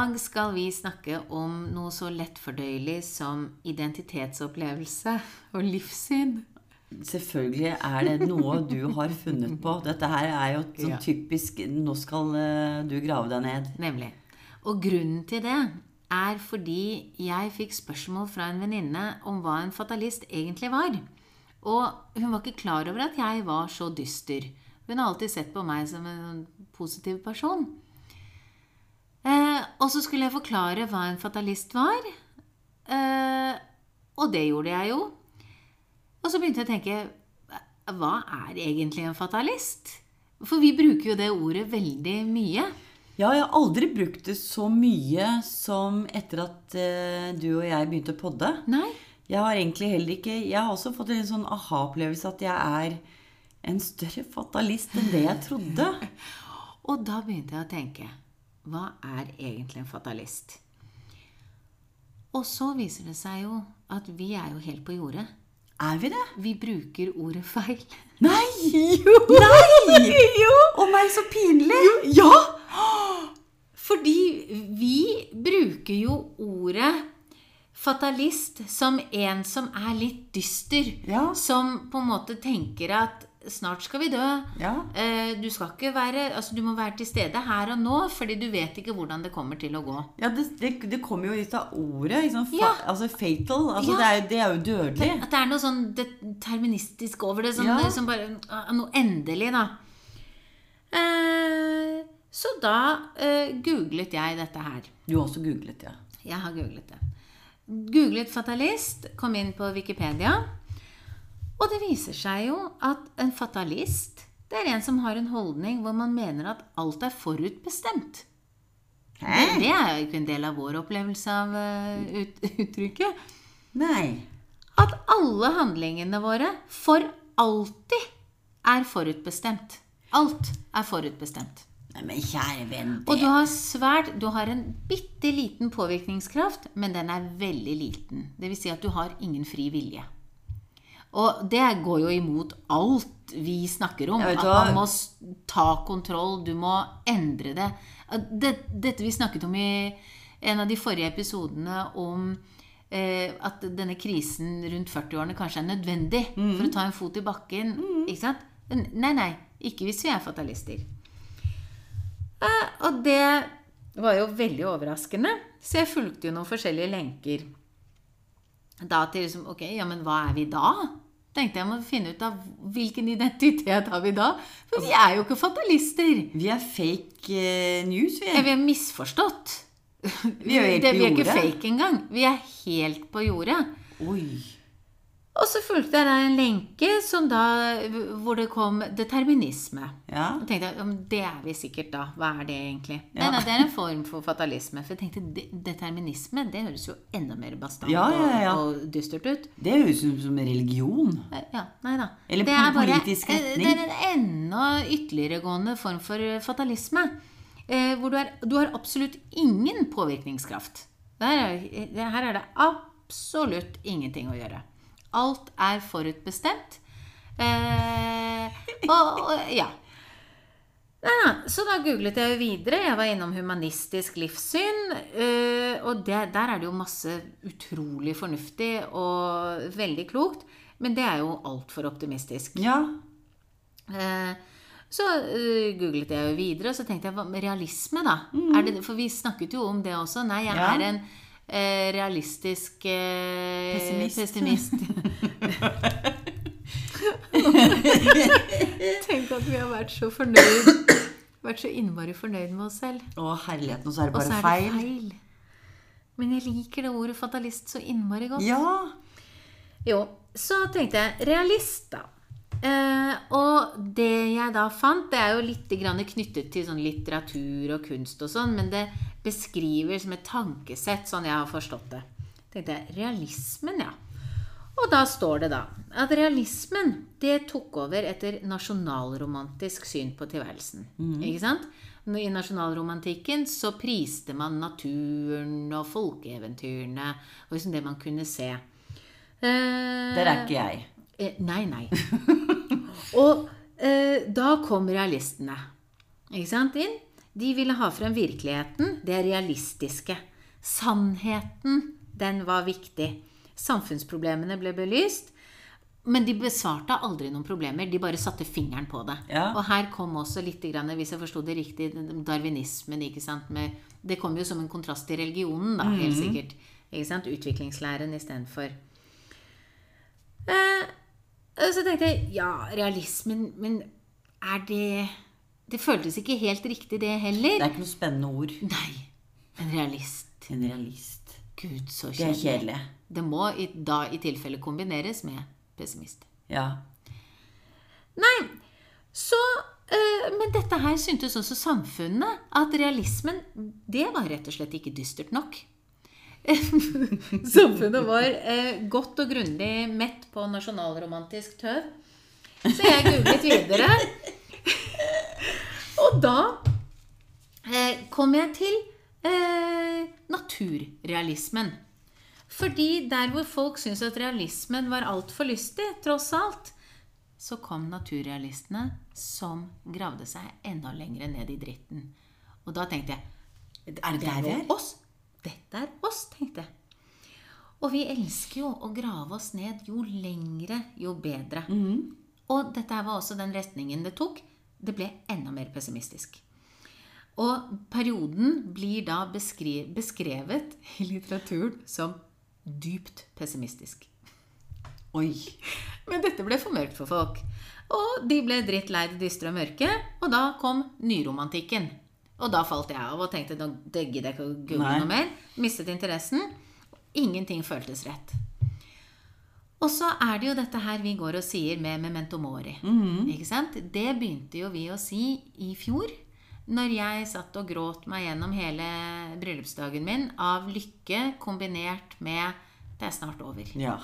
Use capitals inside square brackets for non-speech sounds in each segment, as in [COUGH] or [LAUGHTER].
dag skal vi snakke om noe så lettfordøyelig som identitetsopplevelse og livssyn. Selvfølgelig er det noe du har funnet på. Dette her er jo sånn typisk Nå skal eh, du grave deg ned. Nemlig. Og grunnen til det er fordi jeg fikk spørsmål fra en venninne om hva en fatalist egentlig var. Og hun var ikke klar over at jeg var så dyster. Hun har alltid sett på meg som en positiv person. Eh, og så skulle jeg forklare hva en fatalist var. Eh, og det gjorde jeg jo. Og så begynte jeg å tenke Hva er egentlig en fatalist? For vi bruker jo det ordet veldig mye. Ja, jeg har aldri brukt det så mye som etter at eh, du og jeg begynte å podde. Nei? Jeg har egentlig heller ikke Jeg har også fått en sånn aha-opplevelse at jeg er en større fatalist enn det jeg trodde. [LAUGHS] Og da begynte jeg å tenke Hva er egentlig en fatalist? Og så viser det seg jo at vi er jo helt på jordet. Er vi det? Vi bruker ordet feil. Nei! Jo! Nei! jo! Å nei, så pinlig! Ja! Fordi vi bruker jo ordet fatalist som en som er litt dyster. Ja. Som på en måte tenker at snart skal vi dø. Ja. Eh, Du skal ikke være Altså, du må være til stede her og nå, fordi du vet ikke hvordan det kommer til å gå. Ja, det, det, det kommer jo litt av ordet. Liksom, Ja. Altså fatal. Altså, Ja. det, er, det er jo dødelig. At det er noe sånn deterministisk over det. Sånn, som bare ah, Noe endelig, da. Eh, så da eh, googlet jeg dette her. Du har også googlet, ja. Jeg har googlet det. Googlet fatalist, kom inn på Wikipedia. Og det viser seg jo at en fatalist det er en som har en holdning hvor man mener at alt er forutbestemt. Det, det er jo ikke en del av vår opplevelse av eh, ut, [LAUGHS] uttrykket. Nei. At alle handlingene våre for alltid er forutbestemt. Alt er forutbestemt. Nei, men kjære venn Og du har svært Du har en bitte liten påvirkningskraft, men den er veldig liten. Det vil si at du har ingen fri vilje. Og det går jo imot alt vi snakker om. At man må ta kontroll, du må endre det. det. Dette vi snakket om i en av de forrige episodene om eh, at denne krisen rundt 40-årene kanskje er nødvendig Mm. for å ta en fot i bakken. Ikke sant? Nei, nei. Ikke hvis vi er fatalister. Eh, og det var jo veldig overraskende. Så jeg fulgte jo noen forskjellige lenker. Da til liksom Ok, ja, men hva er vi da? Tenkte jeg må finne ut av hvilken identitet har vi da. For vi er jo ikke fatalister. Vi er fake eh, news, vi. Ja, vi er misforstått. [LAUGHS] Vi er helt Det- på vi er ikke fake engang. Vi er helt på jordet. Oi. Og så fulgte jeg da en lenke som da, hvor det kom determinisme. Ja. Og tenkte, jeg, Det er vi sikkert, da. Hva er det egentlig? Nei, Ja. nei, Det er en form for fatalisme. For jeg tenkte, determinisme det høres jo enda mer bastant Ja. Og, og dystert ut. Det høres ut som religion. Eh, Ja, nei da. Eller det er politisk bare, retning. Det er en enda ytterligeregående form for eh, fatalisme. Eh, hvor du, er, du har absolutt ingen påvirkningskraft. Er, her er det absolutt ingenting å gjøre. Alt er forutbestemt. Eh, og, og ja. Så da googlet jeg videre. Jeg var innom humanistisk livssyn. øh, Og det, der er det jo masse utrolig fornuftig og veldig klokt. Men det er jo altfor optimistisk. Ja. Eh, Så øh, googlet jeg jo videre, og så tenkte jeg hva med realisme, da? Er det, for vi snakket jo om det også. Nei, jeg Ja. er en eh, realistisk eh, Pessimist. pessimist. [LAUGHS] Tenk at vi har vært så fornøyd Vært så innmari fornøyd med oss selv. Å, herligheten, og så er det Og så bare er det feil. feil. Men jeg liker det ordet fatalist så innmari godt. Ja. Jo, så tenkte jeg realist, da. Eh, og det jeg da fant, det er jo litt grann knyttet til sånn litteratur og kunst og sånn, men det beskriver som et tankesett, sånn jeg har forstått det. tenkte jeg, realismen, ja. Og da står det da at realismen det tok over etter nasjonalromantisk syn på tilværelsen. Ikke sant? I nasjonalromantikken så priste man naturen og folkeeventyrene og liksom det man kunne se. Eh, Der er ikke jeg. Eh, nei, nei. [LAUGHS] Og eh, da kom realistene ikke sant, inn. De ville ha frem virkeligheten, det realistiske. Sannheten, den var viktig. Samfunnsproblemene ble belyst. Men de besvarte aldri noen problemer. De bare satte fingeren på det. Ja. Og her kom også litt, hvis jeg forsto det riktig, darwinismen. ikke sant? Med, det kom jo som en kontrast til religionen, da, helt sikkert. Ikke sant? Utviklingslæren istedenfor. Eh, så tenkte jeg ja, realismen, men er det Det føltes ikke helt riktig, det heller. Det er ikke noe spennende ord. Nei. En realist. En realist. Gud, så kjedelig. Det er kjedelig. kjedelig. Det må i, da i tilfelle kombineres med pessimist. Ja. Nei, så eh, Men dette her syntes også samfunnet at realismen, det var rett og slett ikke dystert nok. [LAUGHS] samfunnet var eh, godt og grundig mett på nasjonalromantisk tøv. Så jeg googlet videre. [LAUGHS] og da eh, kom jeg til eh, naturrealismen. Fordi der hvor folk syntes at realismen var altfor lystig, tross alt, så kom naturrealistene som gravde seg enda lenger ned i dritten. Og da tenkte jeg Er det der vi er? oss? Dette er oss, tenkte jeg. Og vi elsker jo å grave oss ned. Jo lengre, jo bedre. Og dette var også den retningen det tok. Det ble enda mer pessimistisk. Og perioden blir da beskrevet [LAUGHS] i litteraturen som dypt pessimistisk. Oi. Men dette ble for mørkt for folk. Og de ble dritt lei det dystre og mørke. Og da kom nyromantikken. Og da falt jeg av og tenkte nå gidder jeg ikke å google noe mer. Mistet interessen. Ingenting føltes rett. Og så er det jo dette her vi går og sier med memento mori. Ikke sant? Det begynte jo vi å si i fjor. Når jeg satt og gråt meg gjennom hele bryllupsdagen min av lykke kombinert med 'det er snart over'. Ja.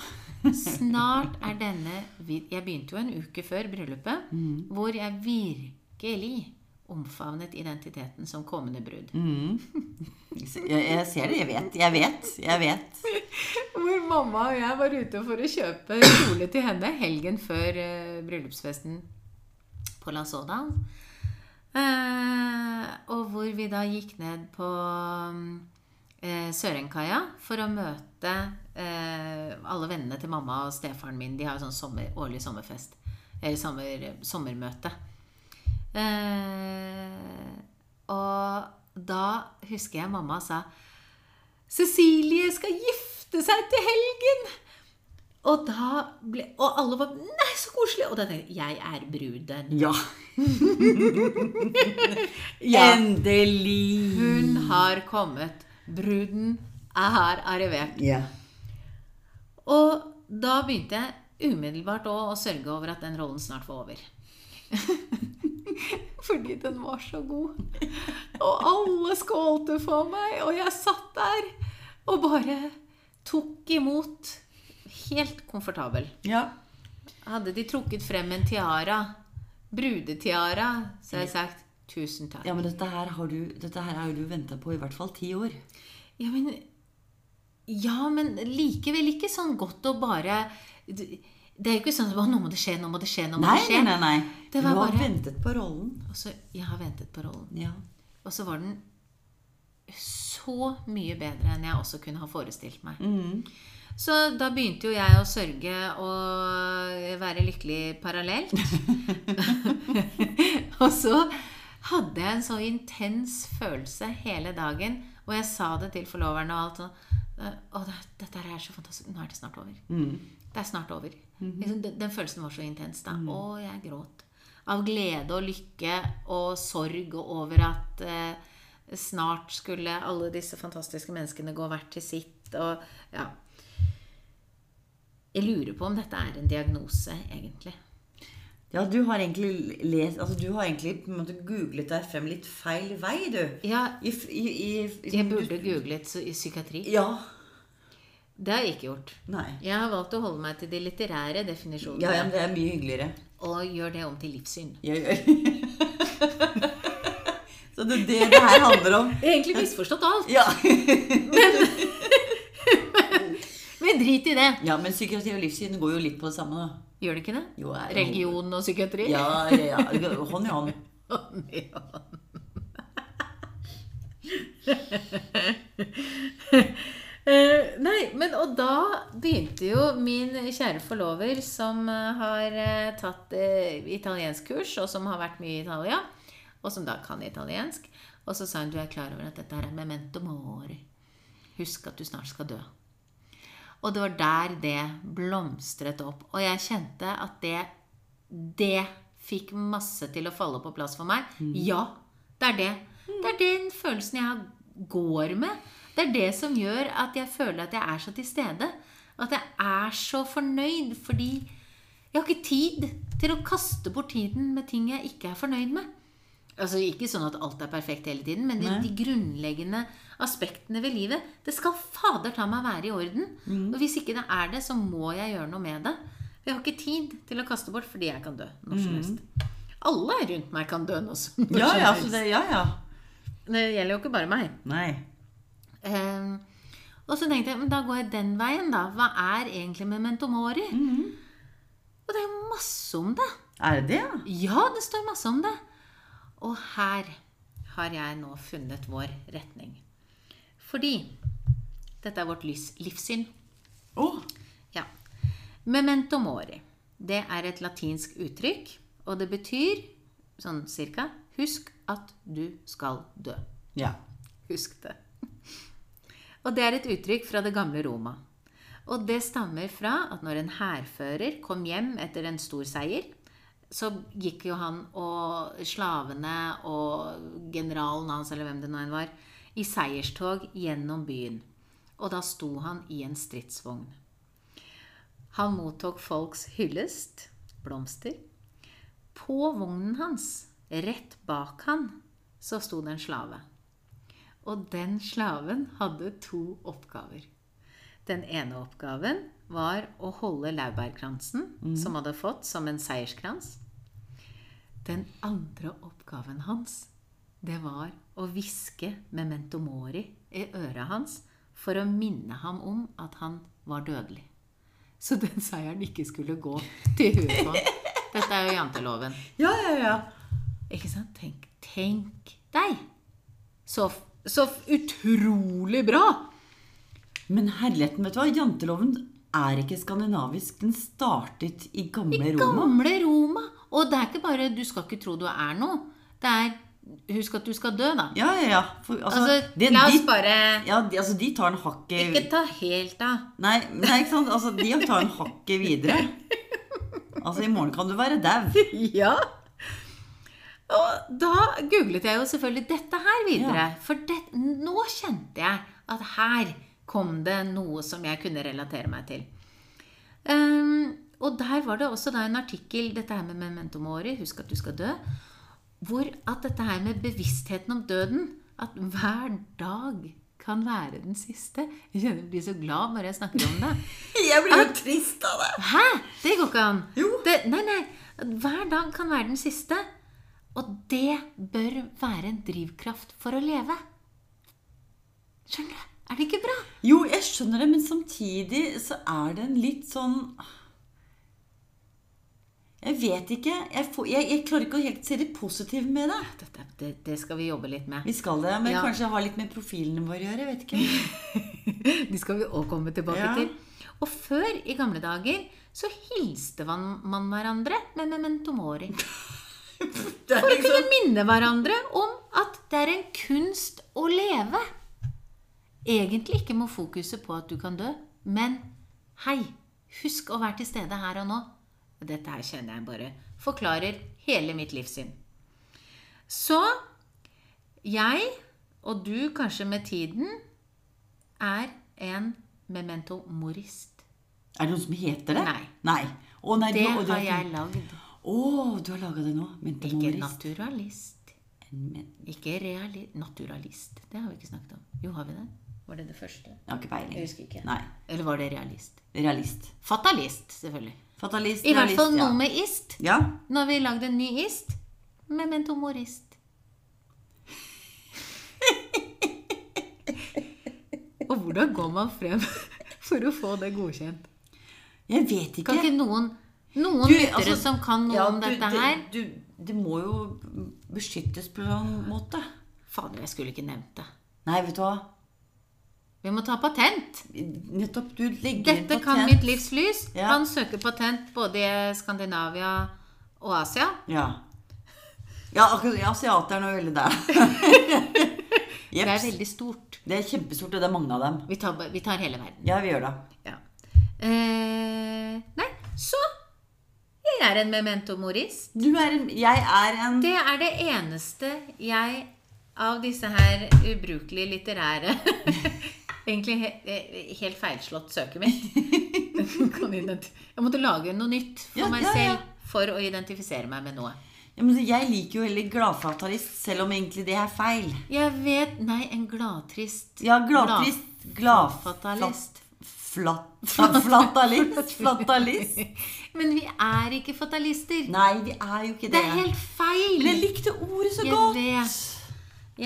[LAUGHS] Snart er denne Jeg begynte jo en uke før bryllupet, hvor jeg virkelig omfavnet identiteten som kommende brud. Jeg, jeg ser det. Jeg vet. Jeg vet. Jeg vet. Hvor mamma og jeg var ute for å kjøpe kjole til henne helgen før eh, bryllupsfesten på La Soda. Eh, og hvor vi da gikk ned på eh, Sørenkaia for å møte eh, alle vennene til mamma og stefaren min. De har jo sånn sommer, årlig sommerfest. Eller sommer, sommermøte. Eh, og da husker jeg mamma sa Cecilie skal gifte seg til helgen! Og da ble Og alle var Nei, så koselig! Og da tenkte jeg jeg er bruden. Ja. [LAUGHS] Ja. Endelig. Hun har kommet. Bruden er arrivert. Ja. Og da begynte jeg umiddelbart å sørge over at den rollen snart var over. [LAUGHS] [LAUGHS] Fordi den var så god. Og alle skålte for meg, og jeg satt der og bare tok imot. Helt komfortabel. ja. Hadde de trukket frem en tiara, brudetiara, så hadde jeg sagt tusen takk. Ja, men dette her har du, dette her har du venta på i hvert fall ti år. Ja, men Ja, men likevel ikke sånn godt å bare Det er jo ikke sånn at nå må det skje, nå må det skje, nå må Nei, det skje. nei, nei. nei. Du har bare- ventet på rollen. Og så Jeg har ventet på rollen. Ja. Og så var den så mye bedre enn jeg også kunne ha forestilt meg. Mm. Så da begynte jo jeg å sørge og være lykkelig parallelt. [LAUGHS] og så hadde jeg en så intens følelse hele dagen, og jeg sa det til forloveren og alt sånn Å, dette er så fantastisk. Nå er det snart over. Det er snart over. Liksom, den, den følelsen var så intens da. Å, jeg gråt. Av glede og lykke og sorg og over at eh, snart skulle alle disse fantastiske menneskene gå hvert til sitt. Og ja Jeg lurer på om dette er en diagnose, egentlig. Ja, du har egentlig lest Altså, du har egentlig måte googlet deg frem litt feil vei, du. Ja, I, i, i, jeg burde googlet i psykiatri. Ja. Det har jeg ikke gjort. Nei. Jeg har valgt å holde meg til de litterære definisjonene. Ja, ja, men det er mye hyggeligere. Og gjør det om til livssyn. Ja, ja. [LAUGHS] Så det er det det her handler om. Jeg har egentlig misforstått alt. Ja. Men drit i det. ja, men psykiatri og livssyn går jo litt på det samme, da. Gjør det ikke det? Jo, er- Religion og psykiatri? Ja, ja, ja. Hånd i hånd. Ja. Eh, nei, men og da begynte jo min kjære forlover, som eh, har eh, tatt uh, italienskkurs, og som har vært mye i Italia, og som da kan italiensk, og så sa hun du er klar over at dette her er memento mori. Husk at du snart skal dø. Og det var der det blomstret opp. Og jeg kjente at det Det fikk masse til å falle på plass for meg. Ja, det er det. Det er den følelsen jeg går med. Det er det som gjør at jeg føler at jeg er så til stede. At jeg er så fornøyd fordi jeg har ikke tid til å kaste bort tiden med ting jeg ikke er fornøyd med. Altså Ikke sånn at alt er perfekt hele tiden, men de, de grunnleggende aspektene ved livet Det skal fader ta meg være i orden. Mm. Og hvis ikke det er det, så må jeg gjøre noe med det. Jeg har ikke tid til å kaste bort fordi jeg kan dø når som helst. Alle rundt meg kan dø når som, når Mm. Ja, som ja, altså det, ja, ja. Det gjelder jo ikke bare meg. Nei. Ehm, og så tenkte jeg, men da går jeg den veien, da. Hva er egentlig memento mori? Og det er jo masse om det. Er det det? Ja, det står masse om det. Og her har jeg nå funnet vår retning. Fordi dette er vårt lys, livssyn. Oh. Ja. Memento mori. Det er et latinsk uttrykk, og det betyr sånn cirka Husk at du skal dø. ja. Husk det. Og det er et uttrykk fra det gamle Roma. Og det stammer fra at når en hærfører kom hjem etter en stor seier, så gikk jo han og slavene og generalen hans, eller hvem det nå enn var, i seierstog gjennom byen. Og da sto han i en stridsvogn. Han mottok folks hyllest, blomster. På vognen hans, rett bak han, så sto det en slave. Og den slaven hadde to oppgaver. Den ene oppgaven var å holde laurbærkransen, som hadde fått som en seierskrans. Den andre oppgaven hans, det var å hviske memento mori i øret hans for å minne ham om at han var dødelig. Så den seieren ikke skulle gå til huet på. Dette er jo janteloven. Ja, ja, ja. Ikke sant? Tenk, tenk deg! Så, så utrolig bra! Men herligheten, vet du hva? Janteloven er ikke skandinavisk. Den startet i gamle Roma. I Gamle Roma! Og det er ikke bare 'du skal ikke tro du er noe'. Det er 'husk at du skal dø', da. Ja, ja, ja. For, altså, Altså, det- la oss de, bare ja, de, altså, de tar en hakket Ikke ta helt av. Nei, nei, ikke sant? Altså, de tar en hakket videre. [LAUGHS] Altså, i morgen kan du være dau. Ja. Og da googlet jeg jo selvfølgelig dette her videre. Ja. For det, nå kjente jeg at her kom det noe som jeg kunne relatere meg til. Um, og der var det også en artikkel, dette her med memento mori, husk at du skal dø, hvor at dette her med bevisstheten om døden, at hver dag kan være den siste. Jeg kjenner jeg blir så glad når jeg snakker om det. [LAUGHS] Jeg blir jo trist av det. Hæ? Det går ikke an. Jo. Det, nei, nei. Hver dag kan være den siste. Og det bør være en drivkraft for å leve. Skjønner du? Er det ikke bra? Jo, jeg skjønner det, men samtidig så er det en litt sånn Jeg vet ikke. Jeg, får, jeg, jeg klarer ikke å helt se det positive med det. Dette, det, det skal vi jobbe litt med. Vi skal det, men Ja. kanskje ha litt med profilene våre å gjøre. Vet ikke. [LAUGHS] De skal vi òg komme tilbake Ja. til. Og før, i gamle dager, så hilste man, man hverandre med memento mori. [LAUGHS] For å liksom- kunne minne hverandre om at det er en kunst å leve. Egentlig ikke må fokuset på at du kan dø, men hei, husk å være til stede her og nå. Dette her kjenner jeg bare forklarer hele mitt livssyn. Så jeg, og du kanskje med tiden, er en memento morist. Er det noe som heter det? Nei. nei. Å, nei Det det har jeg lagd. Å, du har laga det nå? Ikke Mentalist. naturalist. Men- Ikke reali naturalist. Det har vi ikke snakket om. Jo, har vi det? Var det det første? Jeg har ikke peiling. Jeg husker ikke. Nei. Eller var det realist? Realist. Fatalist, selvfølgelig. Fatalist, I hvert fall fall ja. noe med ist. Ja. Nå har vi lagd en ny ist. Memento morist. [LAUGHS] Og hvordan går man frem [LAUGHS] for å få det godkjent? Jeg vet ikke. Kan ikke noen Noen Du, lyttere altså, som kan noe Ja, om dette det- her Du, det må jo beskyttes på en måte. Fader, jeg skulle ikke nevnt det. Nei, vet du hva. Vi må ta patent. Nettopp, du legger inn Dette kan mitt livs lys. Ja. Han søker patent både i Skandinavia og Asia. Ja. Ja, akkurat asiaterne er veldig der. [LAUGHS] Det er veldig stort. Det er kjempestort, og det er mange av dem. Vi tar, vi tar hele verden. Ja, vi gjør det. Ja. Eh, nei, så Jeg er en memento morist. Du er en Jeg er en Det er det eneste jeg av disse her ubrukelige litterære [LAUGHS] Egentlig he, helt feilslått søket mitt. [LAUGHS] Jeg måtte lage noe nytt for Ja, meg ja, ja. selv for å identifisere meg med noe. ja, men Jeg liker jo heller gladfatalist, selv om egentlig det er feil. Jeg vet Nei, en gladtrist Ja, gladtrist. Glad... Fatalist. Flatt... Flatalist. [LAUGHS] Flatalist. Men vi er ikke fatalister. Nei, vi er jo ikke Det det. er helt feil. Men jeg likte ordet så Jeg godt. vet.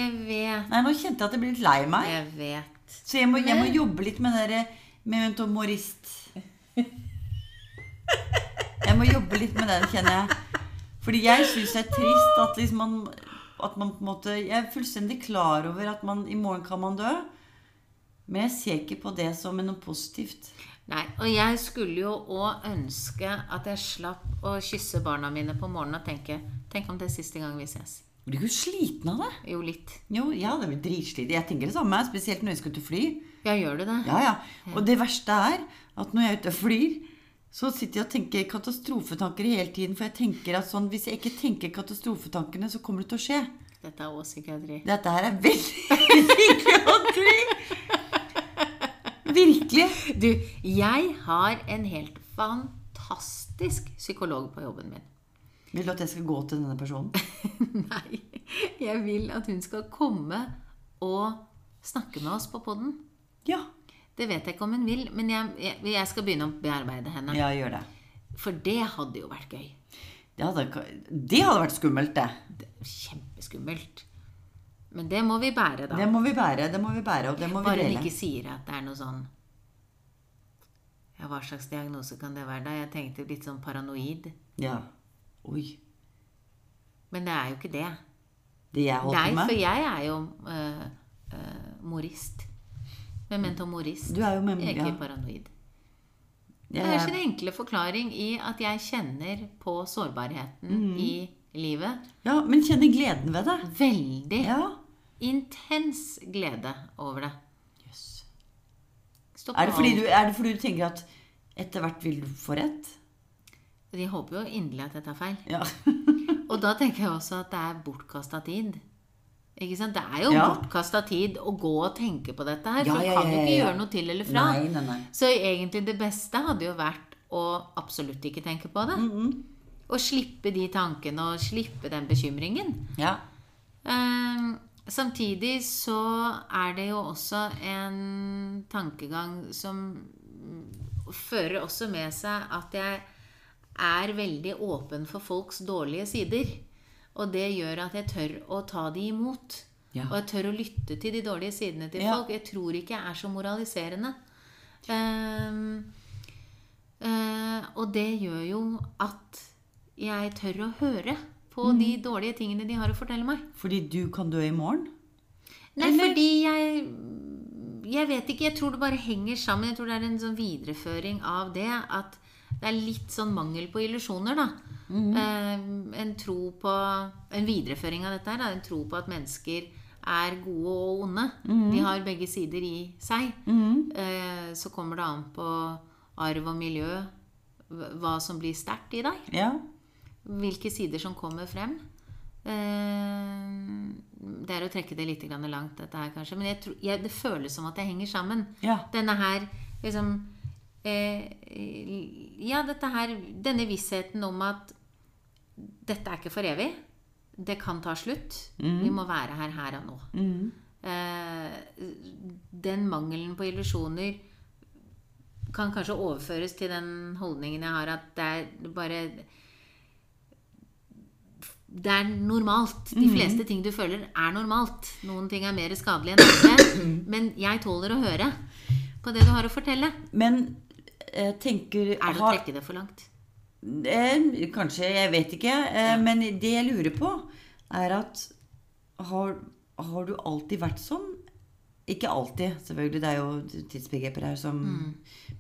Jeg vet. Nei, nå kjente jeg at jeg ble litt lei meg. Jeg vet. Så jeg må, jeg må jobbe litt med det Med memento morist. Jeg må jobbe litt med den, kjenner jeg. Fordi jeg syns det er trist at liksom man at man på en måte Jeg er fullstendig klar over at man i morgen kan man dø. Men jeg ser ikke på det som noe positivt. Nei, og jeg skulle jo òg ønske at jeg slapp å kysse barna mine på morgenen og tenke Tenk om det er siste gang vi ses. Blir du ikke sliten av det? Jo, litt. Jo, ja, det blir dritsliten. Jeg tenker det samme, spesielt når jeg skal ut og fly. Ja, gjør du det? Ja, ja. Og det verste er at når jeg er ute og flyr, så sitter jeg og tenker katastrofetanker hele tiden. For jeg tenker at sånn, hvis jeg ikke tenker katastrofetankene, så kommer det til å skje. Dette er òg psykiatri. Dette her er veldig [LAUGHS] psykiatri! Virkelig. Du, jeg har en helt fantastisk psykolog på jobben min. Vil du at jeg skal gå til denne personen? [LAUGHS] Nei, jeg vil at hun skal komme og snakke med oss på poden. Ja. Det vet jeg ikke om hun vil, men jeg, jeg, jeg skal begynne å bearbeide henne. Ja, gjør det. For det hadde jo vært gøy. Det hadde, det hadde vært skummelt, det. Det Kjempeskummelt. Men det må vi bære, da. Det må vi bære, det må vi bære, og det må vi Bare hun ikke sier at det er noe sånn Ja, hva slags diagnose kan det være, da? Jeg tenkte litt sånn paranoid. Ja. Oi. Men det er jo ikke det. Det jeg Nei, med for jeg er jo øh, øh, morist. Memento morist. Du er jo mem- Jeg er ikke ja. paranoid. Det Jeg er er- sin enkle forklaring i at jeg kjenner på sårbarheten Mm. i livet. Ja, men kjenner gleden ved det. Veldig Ja. Intens glede over det. Stopp Er det, fordi du, er det fordi du tenker at etter hvert vil du få rett? De håper jo inderlig at jeg tar feil. Ja. [LAUGHS] Og da tenker jeg også at det er bortkasta tid. Ikke sant? Det er jo Ja. bortkasta tid å gå og tenke på dette her. Ja, For ja, kan jo ikke gjøre noe til eller fra. Nei, nei, nei. Så egentlig det beste hadde jo vært å absolutt ikke tenke på det. Mm. Og slippe de tankene og slippe den bekymringen. Ja. Eh, samtidig så er det jo også en tankegang som fører også med seg at jeg er veldig åpen for folks dårlige sider. Og det gjør at jeg tør å ta de imot. Ja. Og jeg tør å lytte til de dårlige sidene til Ja. folk. Jeg tror ikke jeg er så moraliserende. Um, uh, og det gjør jo at jeg tør å høre på Mm. de dårlige tingene de har å fortelle meg. Fordi du kan dø i morgen? Nei, Eller- fordi jeg Jeg vet ikke. Jeg tror det bare henger sammen. Jeg tror det er en sånn videreføring av det. At det er litt sånn mangel på illusjoner, da. eh, en tro på En videreføring av dette her. Da, en tro på at mennesker er gode og onde. De har begge sider i seg. Eh, så kommer det an på arv og miljø hva som blir sterkt i deg. Ja. Hvilke sider som kommer frem. Eh, Det er å trekke det litt grann langt, dette her kanskje. Men jeg tror, jeg, det føles som at det henger sammen. Ja. Denne her liksom eh, Ja, dette her Denne vissheten om at dette er ikke for evig. Det kan ta slutt. Vi må være her her og nå. Eh, den mangelen på illusjoner kan kanskje overføres til den holdningen jeg har, at det er bare Det er normalt. De fleste ting du føler, er normalt. Noen ting er mer skadelige enn andre. [CLEARS THROAT] Men jeg tåler å høre på det du har å fortelle. Men jeg tenker Er det å trekke det for langt? Eh, kanskje, jeg vet ikke. Eh, Men det jeg lurer på, er at har, har du alltid vært sånn? Ikke alltid, selvfølgelig. Det er jo tidsbegreper her som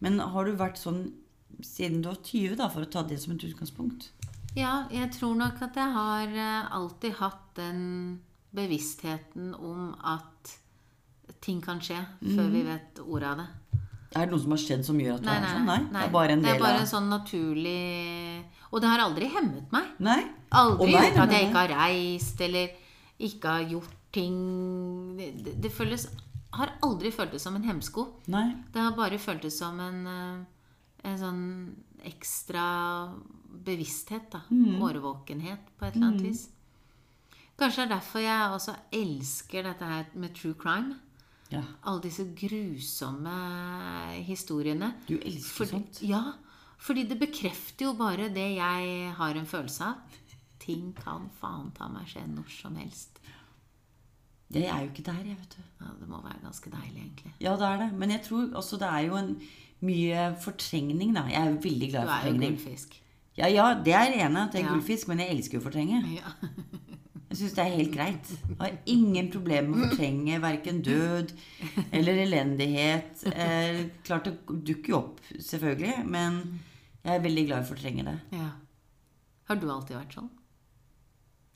Men har du vært sånn siden du var 20, da, for å ta det som et utgangspunkt? Ja, jeg tror nok at jeg har eh, alltid hatt den bevisstheten om at ting kan skje før vi vet ordet av det. Er det noe som har skjedd som gjør at du Nei, er sånn? Nei, nei. det er bare en del bare en sånn naturlig Og det har aldri hemmet meg. Nei? Aldri gjort at jeg ikke har reist eller ikke har gjort ting Det, det, det føles har aldri føltes som en hemsko. Nei. Det har bare føltes som en, eh, en sånn ekstra bevissthet. da. Mm. Årvåkenhet, på et eller annet vis. Kanskje det er derfor jeg også elsker dette her med true crime. Ja. Alle disse grusomme historiene. Du elsker Fordi- sånt. Ja, fordi det bekrefter jo bare det jeg har en følelse av. Ting kan faen ta meg skje når som helst. Jeg er jo ikke der, jeg, vet du. Ja, det må være ganske deilig, egentlig. Ja, det er det. Men jeg tror også det er jo en mye fortrengning, da. Jeg er jo veldig Du glad i er jo fortrengning. gullfisk. Ja, ja, det er ene at jeg er gullfisk, men jeg elsker jo å fortrenge. Ja. [LAUGHS] Jeg syns det er helt greit. Jeg har ingen problemer med å fortrenge verken død eller elendighet. Eh, klart det dukker jo opp, selvfølgelig, men jeg er veldig glad i å fortrenge det. ja. Har du alltid vært sånn?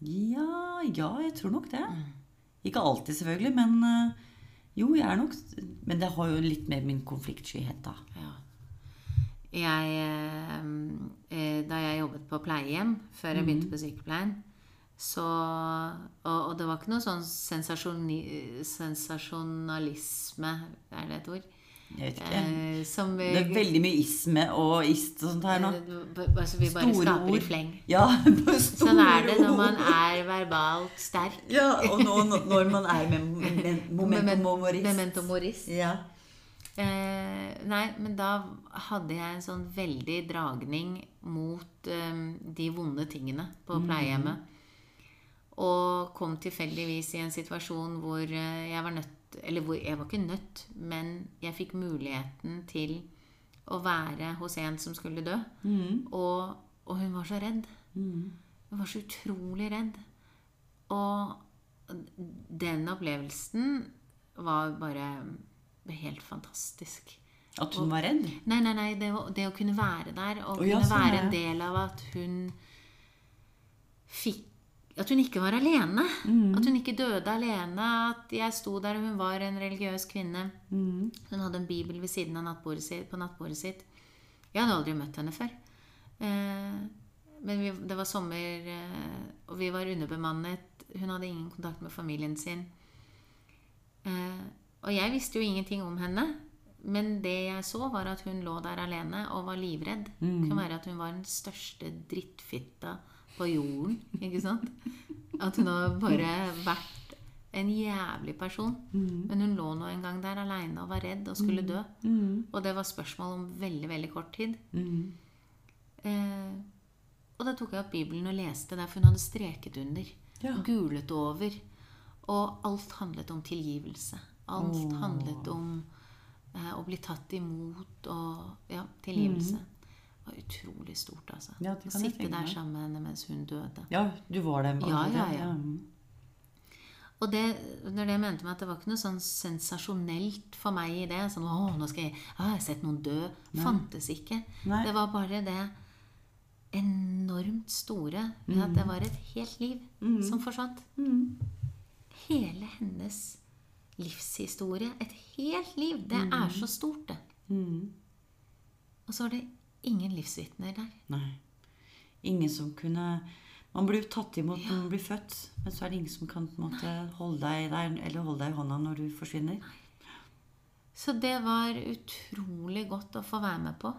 Ja, ja, jeg tror nok det. Ikke alltid, selvfølgelig, men eh, jo, jeg er nok Men det har jo litt mer min konfliktskyhet, da. Ja. Jeg, eh, eh, da jeg jobbet på pleiehjem før jeg begynte på sykepleien, så Og, og det var ikke noe sånn sensasjonalisme, er det et ord? Jeg vet ikke. Eh, som Det er veldig mye isme og ist og sånt her nå. eh, altså, vi bare Store skaper ord. i fleng. Ja, [LAUGHS] store Sånn er det når man er verbalt sterk. Ja, og nå, nå- når man er med [LAUGHS] men, momentum memorist. Memento moris. Ja. Eh, nei, men da hadde jeg en sånn veldig dragning mot eh, de vonde tingene på pleiehjemmet. Og kom tilfeldigvis i en situasjon hvor eh, jeg var nødt Eller hvor jeg var ikke nødt, men jeg fikk muligheten til å være hos en som skulle dø. Og, og hun var så redd. Hun var så utrolig redd. Og den opplevelsen var bare helt fantastisk. At hun var redd? Nei, nei, nei, det, det å kunne være der og oh, ja, kunne sånn, være en del av at hun fikk At hun ikke var alene. Mm. At hun ikke døde alene. At jeg sto der, og hun var en religiøs kvinne. Mm. Hun hadde en bibel ved siden av nattbordet sitt, på nattbordet sitt. Jeg hadde aldri møtt henne før. Eh, men vi, det var sommer, eh, og vi var underbemannet. Hun hadde ingen kontakt med familien sin. Eh, og jeg visste jo ingenting om henne. Men det jeg så, var at hun lå der alene og var livredd. Det kan være at hun var den største drittfitta på jorden. Ikke sant? At hun hadde bare vært en jævlig person. Men hun lå nå en gang der aleine og var redd og skulle dø. Og det var spørsmål om veldig, veldig kort tid. Eh, og da tok jeg opp Bibelen og leste der, for hun hadde streket under. Ja. Gulet over. Og alt handlet om tilgivelse. Alt handlet om eh, å bli tatt imot og ja, tilgivelse. Det var utrolig stort, altså. Ja, å sitte der sammen med henne mens hun døde. Ja, du var der. Ja, ja, ja. Og det, er det mente meg at det var ikke noe sånn sensasjonelt for meg i det. Sånn, å, nå skal jeg, å, jeg har sett noen dø. Fantes ikke. Nei. Det var bare det enormt store ved at det var et helt liv som forsvant. Hele hennes livshistorie, et helt liv, det er så stort, det. Og så var det ingen livsvitner der. Nei. Ingen som kunne Man blir jo tatt imot når man blir født, men så er det ingen som kan måte holde deg der, eller holde deg i hånda når du forsvinner. Så det var utrolig godt å få være med på.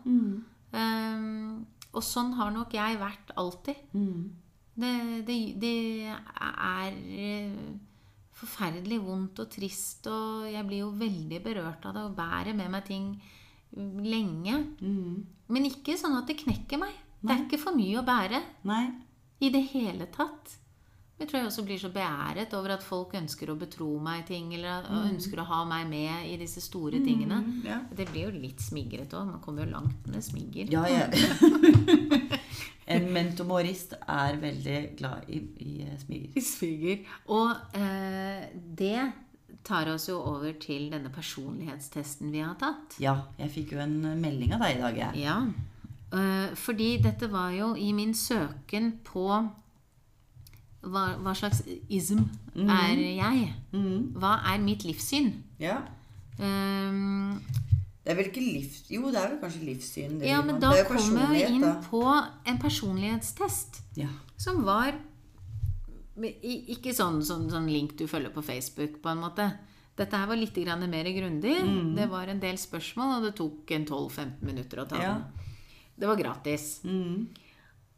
Um, og sånn har nok jeg vært alltid. Det, det, det er eh, forferdelig vondt og trist, og jeg blir jo veldig berørt av det og bærer med meg ting lenge. Men ikke sånn at det knekker meg. Det er ikke for mye å bære Nei. i det hele tatt. Jeg tror jeg også blir så beæret over at folk ønsker å betro meg ting, eller mm. ønsker å ha meg med i disse store tingene. ja. Det blir jo litt smigret òg. Man kommer jo langt med smigger. Ja, ja. [LAUGHS] en mentomorist er veldig glad i, i eh, smiger. Smiger. Og eh, det tar oss jo over til denne personlighetstesten vi har tatt. Ja, jeg fikk jo en melding av deg i dag, jeg. Ja. Eh, fordi dette var jo i min søken på hva, hva slags ism er jeg? Mm. Hva er mitt livssyn? Ja. Um, Det er vel ikke livs... Jo, det er vel kanskje livssyn. det ja, men da kommer er personlighet, inn da. på en personlighetstest Ja. som var ikke sånn, sånn, sånn link du følger på Facebook, på en måte. Dette her var litt grann mer grundig. Mm. Det var en del spørsmål, og det tok en 12-15 minutter å ta Ja. den. Det var gratis. Mhm.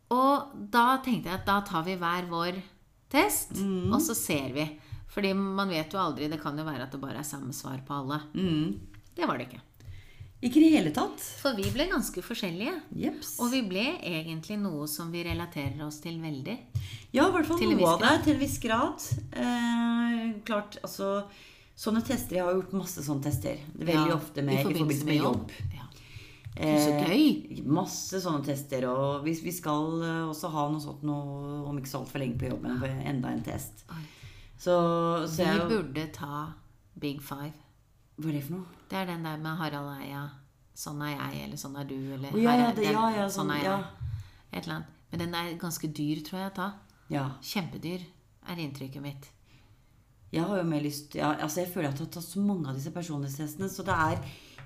Og da tenkte jeg at da tar vi hver vår test, Mm. og så ser vi. Fordi man vet jo aldri. Det kan jo være at det bare er samme svar på alle. Mm. Det var det ikke. Ikke i det hele tatt. For vi ble ganske forskjellige. Jeps. Og vi ble egentlig noe som vi relaterer oss til veldig. Ja, i hvert fall noe av det. Til en viss grad. Eh, klart, altså Sånne tester, Jeg har gjort masse sånne tester. Veldig Ja, ofte med, i forbindelse med jobb. Ja. Så gøy. Eh, masse sånne tester. Og vi, vi skal eh, også ha noe sånt noe, om ikke så altfor lenge på jobben, for enda en test. Oi. Så, så Vi jeg burde ta Big Five. Hva er det for noe? Det er den der med Harald Eia. Sånn er jeg, eller sånn er du, eller oh, ja, ja, det- ja, ja, sånn sånn, er jeg. ja. Et eller annet. Men den er ganske dyr, tror jeg, å ta. Ja. Kjempedyr, er inntrykket mitt. Jeg har jo mer lyst ja, altså Jeg føler at jeg har tatt så mange av disse personlighetstestene, så det er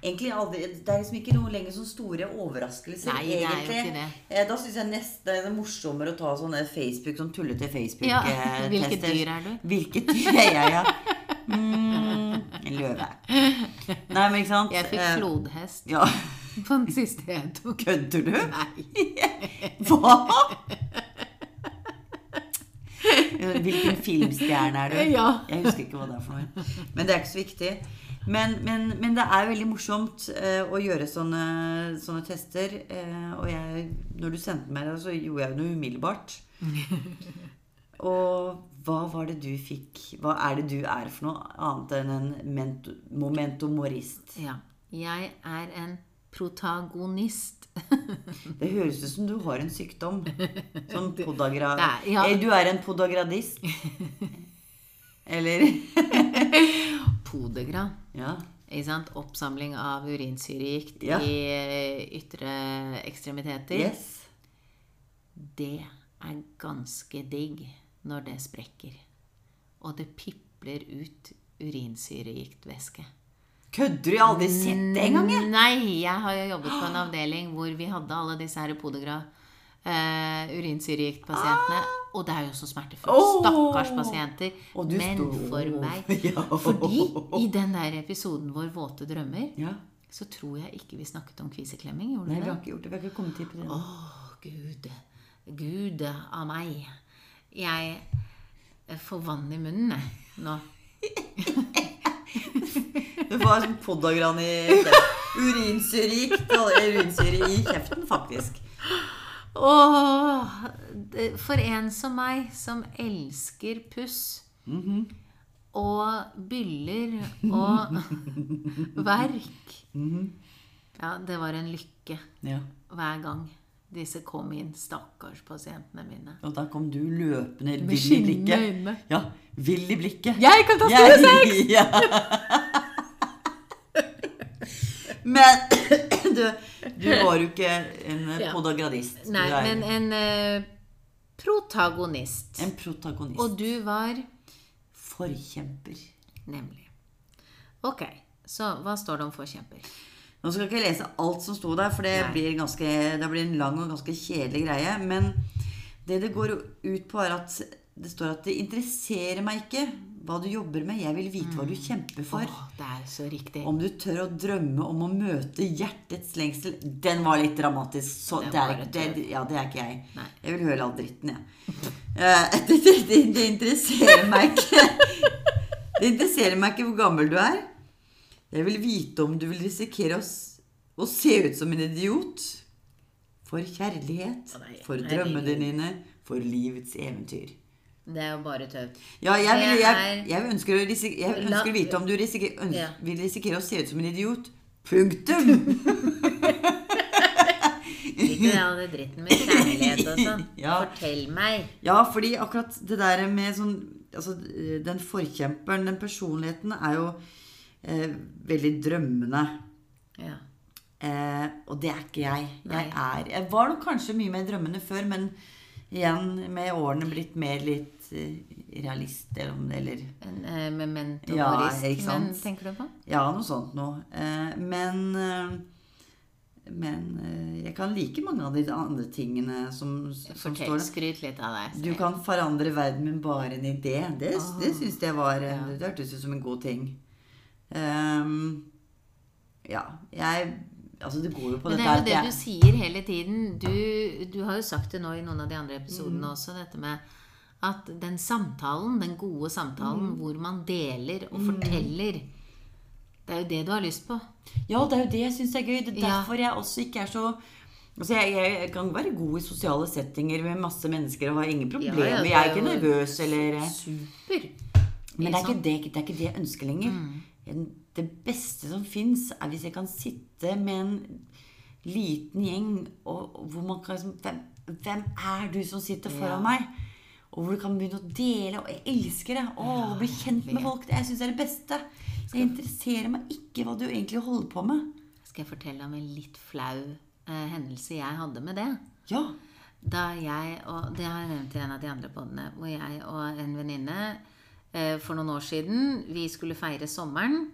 egentlig aldri Det er liksom ikke noe lenger sånn store overraskelser, Nei, egentlig. Eh, Da syns jeg nest, det er morsommere å ta sånne Facebook, sånn tullete Facebook-tester. Ja, [LAUGHS] hvilket dyr er du? Hvilket dyr [LAUGHS] er jeg, ja? Mm, en løve. [LAUGHS] Nei, men ikke sant? Jeg fikk Eh, flodhest Ja. på den siste jeg tok. Kødder du? Nei. Hva? Hvilken filmstjerne er du? Ja. Jeg husker ikke hva det er for noe. Men det er ikke så viktig. Men, men, men det er veldig morsomt eh, å gjøre sånne, sånne tester. eh, og jeg, når du sendte meg det, så gjorde jeg det umiddelbart. [LAUGHS] og hva var det du fikk Hva er det du er for noe annet enn en mento? Ja. Jeg er en protagonist. [LAUGHS] Det høres ut som du har en sykdom. Sånn [LAUGHS] podagra... Ja. Eh, Du er en podagradist. Eller Podegra. Ja. Oppsamling av urinsyregikt Ja. i eh, ytre ekstremiteter. Yes. Det er ganske digg når det sprekker. Og det pipler ut urinsyregiktvæske. Kødder du? Jeg har aldri sett det engang. Nei, jeg har jo jobbet på en avdeling hvor vi hadde alle disse her Podegra uh, urinsyregiktpasientene. Og det er jo så smertefullt. Oh, Stakkars pasienter. Men stod. for meg [LAUGHS] Ja. Fordi i den der episoden vår Våte drømmer, Ja. så tror jeg ikke vi snakket om kviseklemming. Gjorde Nei, vi har ikke gjort det. Vi har ikke kommet hit på det. Åh, Gud. Gud av meg. Jeg får vann i munnen nå. [LAUGHS] Du får sånn podagran i urinsyre i kjeften, faktisk. Åh, for en som meg, som elsker puss og byller og [LAUGHS] verk Ja, det var en lykke Ja. hver gang disse kom inn, stakkars pasientene mine. Og da kom du løpende vill i blikket. øyne. Ja, vill i blikket. Jeg kan ta Jeg- sex! [LAUGHS] Ja. Men [COUGHS] du, du [LAUGHS] var jo ikke en Ja. podagradist. Nei, men en eh, protagonist. en protagonist. Og du var Forkjemper. nemlig. Ok, så hva står det om forkjemper? Nå skal jeg ikke lese alt som sto der, for det Nei. blir, ganske, det blir en lang og ganske kjedelig greie. Men det det går ut på, er at det står at det interesserer meg ikke hva du jobber med. Jeg vil vite hva du kjemper for. Oh, det er så riktig. Om du tør å drømme om å møte hjertets lengsel Den var litt dramatisk. Så det, er, det, ja, det er ikke jeg. Nei. Jeg vil høre all dritten, jeg. Ja. [LAUGHS] [LAUGHS] det, det, det, det interesserer meg ikke. [LAUGHS] Det interesserer meg ikke hvor gammel du er. Jeg vil vite om du vil risikere å, å se ut som en idiot. For kjærlighet, for drømmene dine, for livets eventyr. Det er jo bare tøv. Ja, jeg, vil, jeg, jeg ønsker, å risik- jeg ønsker å vite om du risiker, Ja. vil risikere å se ut som en idiot. Punktum! [LAUGHS] Ikke det den dritten med kjærlighet og sånn. [LAUGHS] Ja. Fortell meg. Ja, fordi akkurat det der med sånn Altså, den forkjemperen, den personligheten, er jo eh, veldig drømmende. Ja. Eh, og det er ikke jeg. Jeg er Jeg var nok kanskje mye mer drømmende før, men igjen med årene blitt mer litt eh, realist, eller eller En, eh, Ja, mori, ikke sant. men tenker du på? Ja, noe sånt noe. Eh, men men jeg kan like mange av de andre tingene som, som Fortell, står skryt litt av deg. Du kan forandre verden med bare en idé. Det, det syns jeg var Ja. Det hørtes ut som en god ting. Um, ja, jeg Altså, det går jo på Men det er jo det du sier hele tiden. Du, du har jo sagt det nå i noen av de andre episodene Mm. også, dette med at den samtalen, den gode samtalen Mm. hvor man deler og forteller Det er jo det du har lyst på. Ja, det er jo det jeg syns er gøy. Det er derfor jeg også ikke er så Altså, jeg, jeg kan være god i sosiale settinger med masse mennesker og har ingen problemer. Ja, ja, jeg er ikke nervøs eller Super. Men det er, ikke det, det er ikke det jeg ønsker lenger. En- Det beste som fins, er hvis jeg kan sitte med en liten gjeng, og, og hvor man kan liksom hvem, hvem er du som sitter foran Ja. meg? Og hvor du kan begynne å dele. Og jeg elsker det. Å, Ja, bli kjent med folk. Det jeg syns er det beste. Jeg interesserer meg ikke hva du egentlig holder på med. Skal jeg fortelle om en litt flau eh, hendelse jeg hadde med det? Ja. Da jeg, og det har jeg nevnt i en av de andre podene, hvor jeg og en venninne eh, for noen år siden Vi skulle feire sommeren.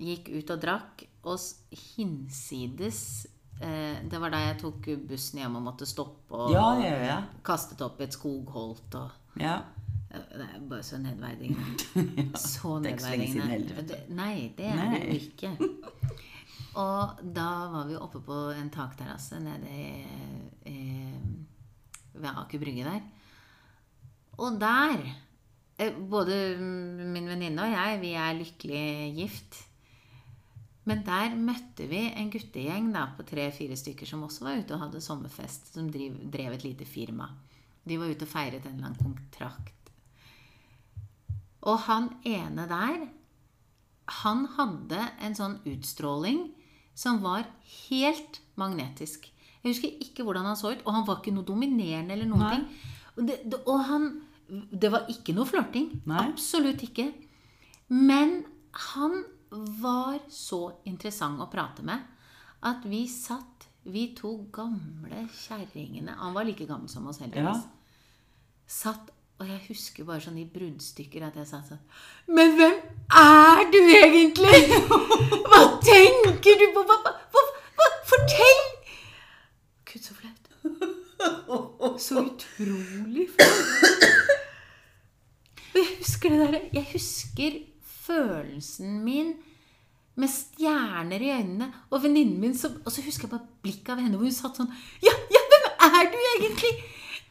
Gikk ut og drakk. Og hinsides eh, Det var da jeg tok bussen hjem og måtte stoppe og Ja, ja, ja. kastet opp et skogholt og ja. Eh, Det er bare så nedverdigende. [LAUGHS] Så er nedverdigende. Det- Nei, det er det jo ikke. Og da var vi oppe på en takterrasse nede i, i, ved Aker Brygge der. Og der eh, Både min venninne og jeg, vi er lykkelig gift. Men der møtte vi en guttegjeng da, på tre-fire stykker som også var ute og hadde sommerfest. Som driv, drev et lite firma. De var ute og feiret en eller annen kontrakt. Og han ene der, han hadde en sånn utstråling som var helt magnetisk. Jeg husker ikke hvordan han så ut, og han var ikke noe dominerende eller noen Nei. ting. Og, det, det, og han Det var ikke noe flørting. Absolutt ikke. Men han var så interessant å prate med at vi satt, vi to gamle kjerringene Han var like gammel som oss, heldigvis. Satt og jeg husker bare sånn i bruddstykker at jeg satt sånn Men hvem er du egentlig? [LAUGHS] Hva tenker du på? Hva, hva, hva? Fortell! Gud, så flaut. Så utrolig flaut. [LAUGHS] Jeg husker det derre Jeg husker følelsen min med stjerner i øynene, og venninnen min som Og så husker jeg bare blikket av henne hvor hun satt sånn Ja, ja, hvem er du egentlig?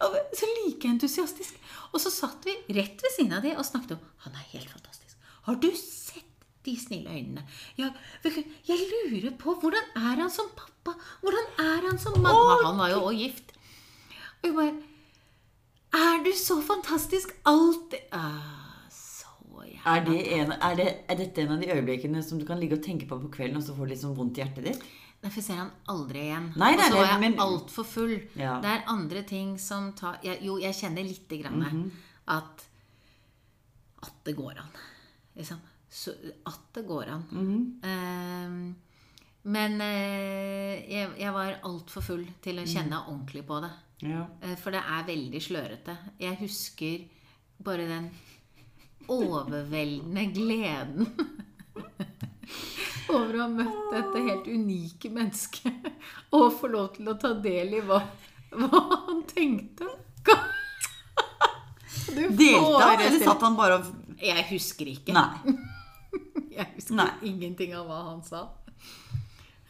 Og så like entusiastisk. Og så satt vi rett ved siden av de og snakket om Han er helt fantastisk. Har du sett de snille øynene? Ja, jeg lurer på Hvordan er han som pappa? Hvordan er han som mamma? Han var jo òg gift. Og jeg bare Er du så fantastisk? alltid ah, Er, det en, er, det, er dette en av de øyeblikkene som du kan ligge og tenke på på kvelden, og så får du litt sånn vondt i hjertet ditt? Derfor ser han aldri igjen. Nei, nei, og så er jeg men- altfor full. Ja. Det er andre ting som tar jeg, Jo, jeg kjenner lite grann Mhm. at At det går an. Liksom. Så, at det går an. Mm -hmm. uh, men eh, jeg, jeg var altfor full til å kjenne Mhm. ordentlig på det. Ja. Eh, For det er veldig slørete. Jeg husker bare den overveldende gleden [LAUGHS] over å ha møtt dette helt unike mennesket og få lov til å ta del i hva, hva han tenkte. Du Delte han, eller satt han bare og Jeg husker ikke. Nei. [LAUGHS] Jeg husker Nei. ingenting av hva han sa.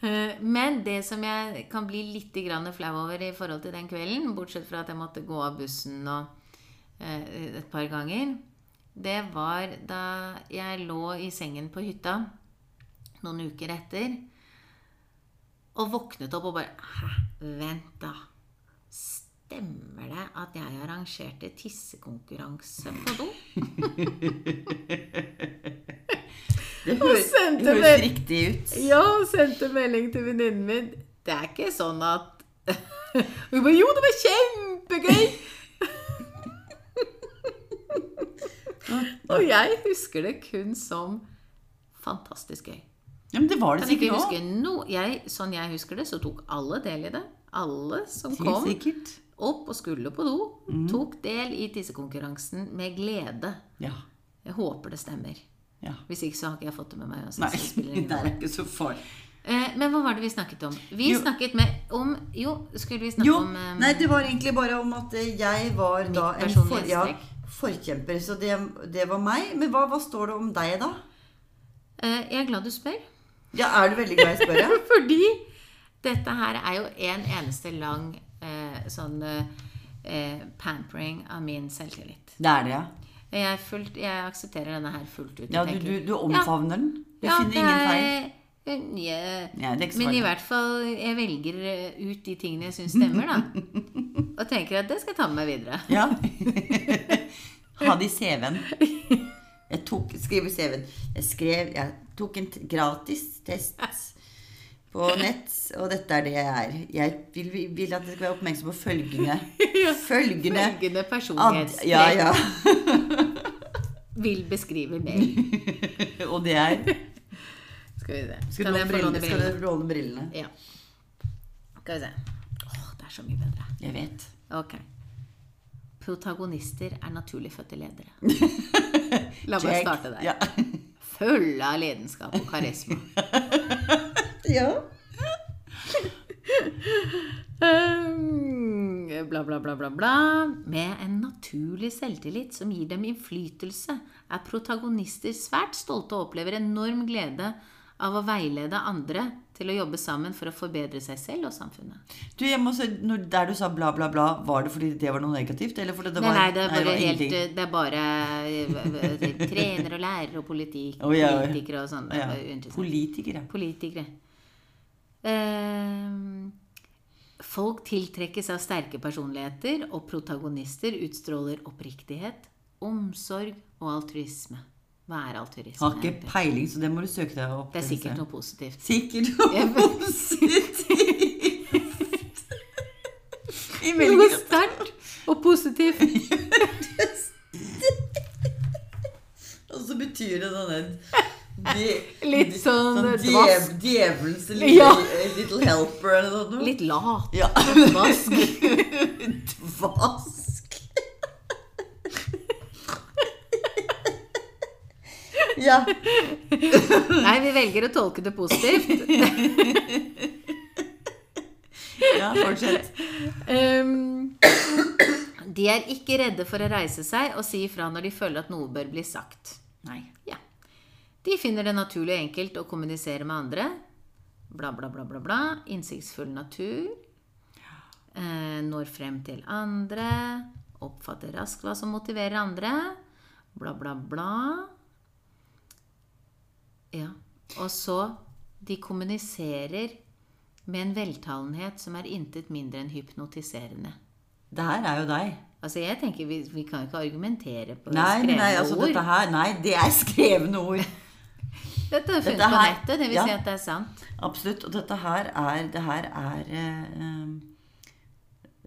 Eh, Men det som jeg kan bli litt flau over i forhold til den kvelden, bortsett fra at jeg måtte gå av bussen og, eh, et par ganger, det var da jeg lå i sengen på hytta noen uker etter og våknet opp og bare Hæ, vent, da. Stemmer det at jeg arrangerte tissekonkurranse på do? [LAUGHS] Det høres, sendte det høres riktig ut. Ja, sendte melding til venninnen min. Det er ikke sånn at [LAUGHS] Hun bare Jo, det var kjempegøy! Og jeg husker det kun som fantastisk gøy. Ja, men det var det sikkert òg. no, Sånn jeg husker det, så tok alle del i det. Alle som Helt kom sikkert. opp og skulle på do, tok del i tissekonkurransen med glede. Ja. Jeg håper det stemmer. ja. Hvis ikke så har ikke jeg fått det med meg. Også, Nei, det [LAUGHS] det er ikke så farlig. Eh, men hva var det vi snakket om? Vi Jo. snakket med, om Jo, skulle vi snakke Jo, om um, nei, det var egentlig bare om at eh, jeg var da en for, ja. Forkjemper. Så det, det var meg. Men hva, hva står det om deg, da? eh, Jeg er glad du spør. Ja, Er du veldig glad i å spørre? [LAUGHS] Fordi dette her er jo en eneste lang eh, sånn eh, pampering av min selvtillit. Det er det, ja. Jeg, fullt, jeg aksepterer denne her fullt ut. ja du, du, du omfavner den. Du ja, finner ingen feil. Ja, men i hvert fall jeg velger eh, ut de tingene jeg syns stemmer, da. [LAUGHS] Og tenker at det skal jeg ta med meg videre. [LAUGHS] Ja. [LAUGHS] Ha det i CV-en. Jeg tok, skriver CV-en. Jeg skrev Jeg tok en gratis test på nett, og dette er det jeg er. Jeg vil, vil at dere skal være oppmerksom på følgende Følgende Følgende personlighetstrekk Ja, ja. vil beskrive mer. Og det er Skal vi se. Skal jeg få låne brillene? Skal du låne brillene? Ja. Skal vi se. Åh, det er så mye bedre. Jeg vet. Ok. Protagonister er naturlig fødte ledere. [LAUGHS] La meg Check. starte der. Ja. [LAUGHS] Fulle av lidenskap og karisma. [LAUGHS] ja. Um, Bla, bla, bla, bla, bla. Med en naturlig selvtillit som gir dem innflytelse, er protagonister svært stolte og opplever enorm glede av å veilede andre til å jobbe sammen for å forbedre seg selv og samfunnet. Du, jeg må se, når, Der du sa bla, bla, bla, var det fordi det var noe negativt? Eller fordi det Nei, var nei, det er bare var helt? Det er bare trener trenere og lærere og politikk, oh, ja, ja. politikere og sånn. Det Ja. Politikere. Politikere. Eh, folk tiltrekkes av sterke personligheter, og protagonister utstråler oppriktighet, omsorg og altruisme. Hva er altruisme? Har ikke peiling, så det må du søke deg opp. Det er sikkert noe positivt. Sikkert [LAUGHS] noe positivt. Noe sterkt og positivt. [LAUGHS] Og så betyr det sånn de, Litt sånn sånn djev, Djevelens lille, Ja. little helper eller noe. sånt. Litt lat. Ja. Dvask. [LAUGHS] Dvask. Ja. [LAUGHS] Nei, vi velger å tolke det positivt. [LAUGHS] ja, fortsett. Um, de er ikke redde for å reise seg og si ifra når de føler at noe bør bli sagt. Nei. Ja. De finner det naturlig og enkelt å kommunisere med andre. Bla, bla, bla, bla, bla. Innsiktsfull natur. Eh, når frem til andre. Oppfatter raskt hva som motiverer andre. Bla, bla, bla. Ja. Og så De kommuniserer med en veltalenhet som er intet mindre enn hypnotiserende. Det her er jo deg. Altså, jeg tenker Vi, vi kan jo ikke argumentere på Nei, skrevne nei, altså ord. dette her Nei, det er skrevne ord. [LAUGHS] Dette er funnet Dette på her- nettet, det vil ja. si at det er sant. Absolutt. Og dette her er Det her er eh, eh,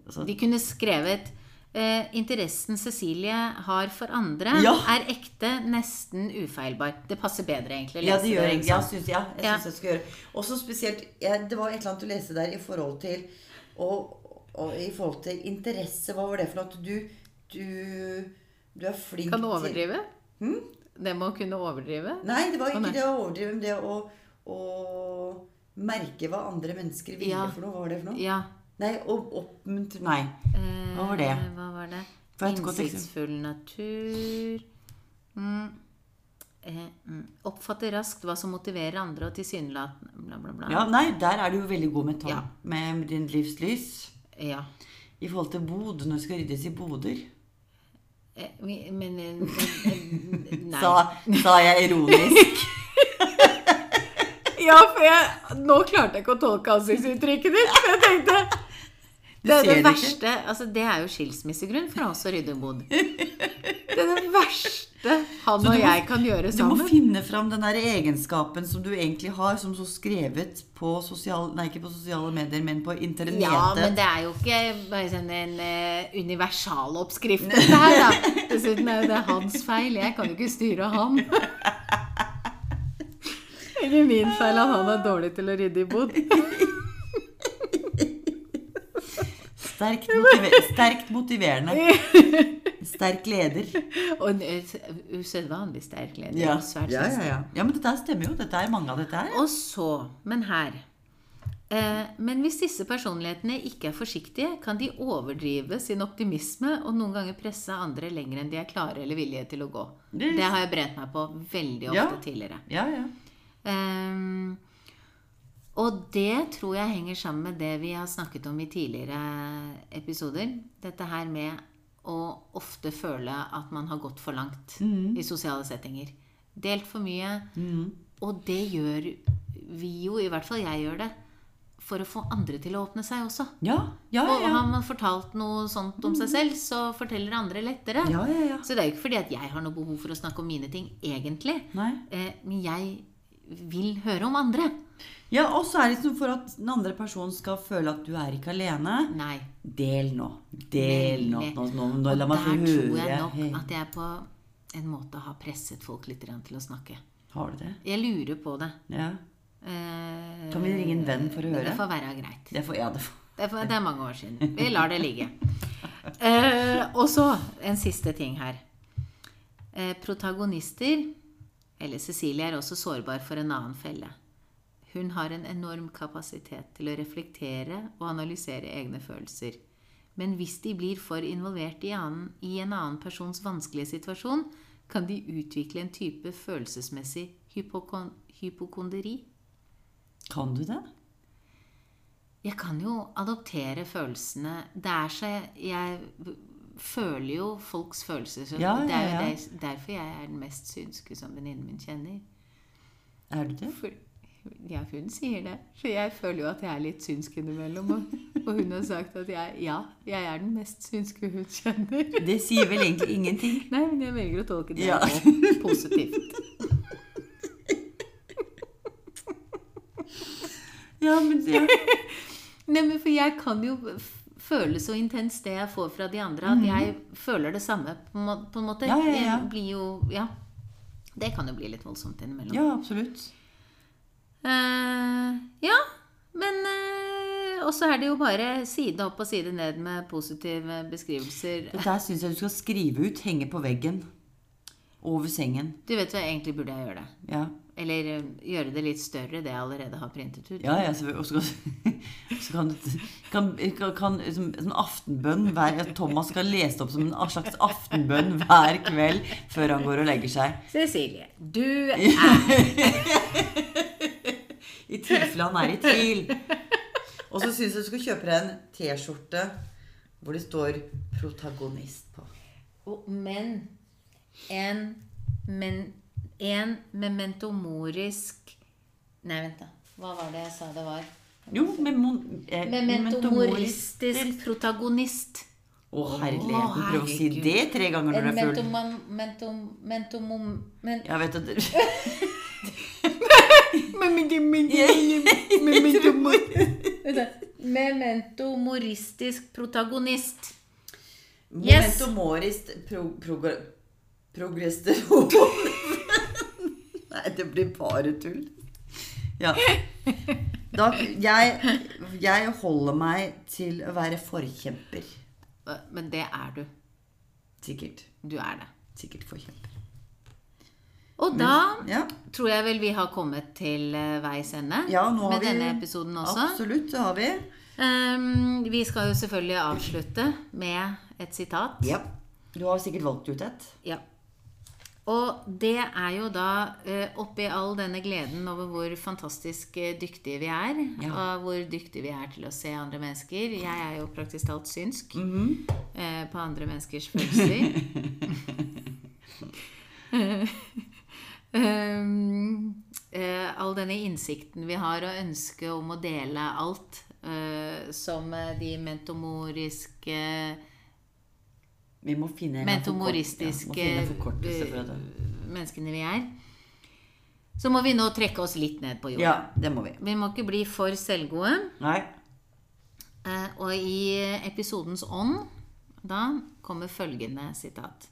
altså, De kunne skrevet eh, Interessen Cecilie har for andre, Ja. er ekte, nesten ufeilbar. Det passer bedre, egentlig. Ja, det gjør jeg. ikke Ja, synes, ja, jeg Ja. syns jeg skal gjøre. Også spesielt Det var et eller annet du leste der i forhold til og, og i forhold til interesse. Hva var det for noe? At du Du, du er flink til Kan overdrive? til overdrive? Det med å kunne overdrive? Nei, det var ikke det å overdrive, men det å, å merke hva andre mennesker ville Ja. for noe. Hva var det for noe? Ja. Nei, å oppmuntre Nei. Eh, Hva var det? Hva var det? Innsiktsfull natur mm. Eh, mm. Oppfatter raskt hva som motiverer andre, og tilsynelatende bla, bla, bla. Ja, nei, der er du jo veldig god med, Ja. med din livs lys. Ja. I forhold til bod, når det skal ryddes i boder. Eh, Men, men eh, eh, [LAUGHS] Nei. Sa, sa jeg ironisk. [LAUGHS] Ja, for jeg, nå klarte jeg ikke å tolke ansiktsuttrykket ditt. For jeg tenkte Det det det verste altså Det er jo skilsmissegrunn for oss å rydde bod. [LAUGHS] Det er det verste han og må- jeg kan gjøre sammen. Du må finne fram den der egenskapen som du egentlig har, som så skrevet på sosial, Nei, ikke på sosiale medier, men på internettet. Ja, men det er jo ikke bare sånn en uh, universaloppskrift, dette her, da. [LAUGHS] Dessuten er jo det hans feil. Jeg kan jo ikke styre han. [LAUGHS] Det er min feil at han er dårlig til å rydde i bod. Sterkt, motiver sterkt motiverende. [LAUGHS] Sterk leder. Og en us- usedvanlig sterk leder. Ja. Svært Ja, ja, ja. ja, men dette stemmer jo. Dette er mange av dette her. Og så, men her eh, Men hvis disse personlighetene ikke er forsiktige, kan de overdrive sin optimisme og noen ganger presse andre lenger enn de er klare eller villige til å gå. Det- Det har jeg brent meg på veldig ofte Ja. tidligere. Ja, ja. Ehm, og det tror jeg henger sammen med det vi har snakket om i tidligere episoder. Dette her med å ofte føle at man har gått for langt i sosiale settinger. Delt for mye. Og det gjør vi jo, i hvert fall jeg gjør det, for å få andre til å åpne seg også. Ja, ja, Og har man fortalt noe sånt om seg selv, så forteller andre lettere. Ja, ja, ja. Så det er jo ikke fordi at jeg har noe behov for å snakke om mine ting, egentlig. Nei. Eh, men jeg vil høre om andre. Ja, og så er det liksom for at den andre personen skal føle at du er ikke alene. Nei. Del nå. Del nå. Nå, nå, nå Og der tror jeg nok at jeg på en måte har presset folk litt til å snakke. Har du det? Jeg lurer på det. Ja. Eh, Kan vi ringe en venn for å høre? Det får være greit. Det får, ja, det får. Det er, det er mange år siden. Vi lar det ligge. Eh, og så en siste ting her. Eh, protagonister, eller Cecilie, er også sårbar for en annen felle. Hun har en enorm kapasitet til å reflektere og analysere egne følelser. Men hvis de blir for involvert i, annen, i en annen persons vanskelige situasjon, kan de utvikle en type følelsesmessig hypokon hypokonderi. Kan du det? Jeg kan jo adoptere følelsene. Det er så Jeg føler jo folks følelser. Så Ja, Det er jo ja, ja. det- derfor jeg er den mest synske som venninnen min kjenner. Er du det? For, ja, hun sier det. For jeg føler jo at jeg er litt synsk innimellom. Og, og hun har sagt at jeg, ja, jeg er den mest synske hun kjenner. Det sier vel egentlig ingenting. Nei, men jeg velger å tolke det Ja. positivt. Ja, men ja. Nei, men for jeg kan jo føle så intenst det jeg får fra de andre, at jeg føler det samme på en måte. Mhm. Ja, ja, ja. Jo Ja. Det kan jo bli litt voldsomt innimellom. ja, absolutt. Eh, ja, men eh, Og så er det jo bare side opp og side ned med positive beskrivelser. Dette syns jeg du skal skrive ut, henge på veggen. Over sengen. Du vet hva, egentlig burde jeg gjøre det. Ja. Eller eh, gjøre det litt større, det jeg allerede har printet ut. Ja, ja, så, og så, kan [LAUGHS] kan, kan, kan som, som aftenbønn hver, Thomas skal lese det opp som en slags aftenbønn hver kveld før han går og legger seg. Cecilie, du [LAUGHS] er I tilfelle han er i tvil. Og så syns jeg du skal kjøpe deg en T-skjorte hvor det står 'protagonist' på. Og- Men en men, En mementomorisk Nei, vent, da. Hva var det jeg sa det var? Jo, memon, eh, Mementomoristisk protagonist. Å, herligheten. Prøv å si det tre ganger når du er full. mentomam... Mentom... Mentomom... Men... Jeg vet at [LAUGHS] Vent moristisk protagonist. Yes. Memento morist pro, pro, progresteron. Nei, det blir bare tull. Ja. Da, jeg, jeg holder meg til å være forkjemper. Men det er du. Sikkert. Du er det. Sikkert forkjemper. Og da Ja, tror jeg vel vi har kommet til eh, veis ende ja med vi denne episoden også. Absolutt, det har vi. Um, vi skal jo selvfølgelig avslutte med et sitat. Ja. Du har sikkert valgt ut et. Ja. Og det er jo da eh, oppi all denne gleden over hvor fantastisk eh, dyktige vi er, Ja. og hvor dyktige vi er til å se andre mennesker Jeg er jo praktisk talt synsk mm -hmm. på andre menneskers følelser. [LAUGHS] [LAUGHS] Um, eh, all denne innsikten vi har, og ønsket om å dele alt, eh, som eh, de mentomoriske Vi må finne en mentomoristiske ja, forkortelse for det. menneskene vi er. Så må vi nå trekke oss litt ned på jorden. Ja, det må vi. Vi må ikke bli for selvgode. Nei. Og i episodens ånd da kommer følgende sitat.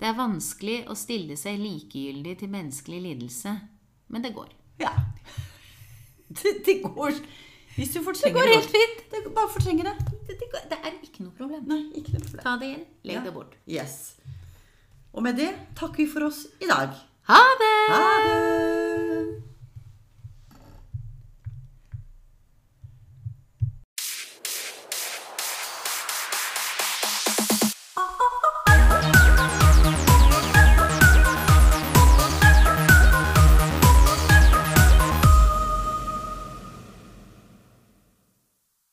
Det er vanskelig å stille seg likegyldig til menneskelig lidelse, men det går. Ja. Det, det går Hvis du Det fortrenger går helt fint. Det, bare fortrenger det. Det, det, går- det er ikke noe problem. Nei, ikke noe problem. Ta det inn, legg Ja. det bort. Yes. Og med det takker vi for oss i dag. Ha det! Ha det!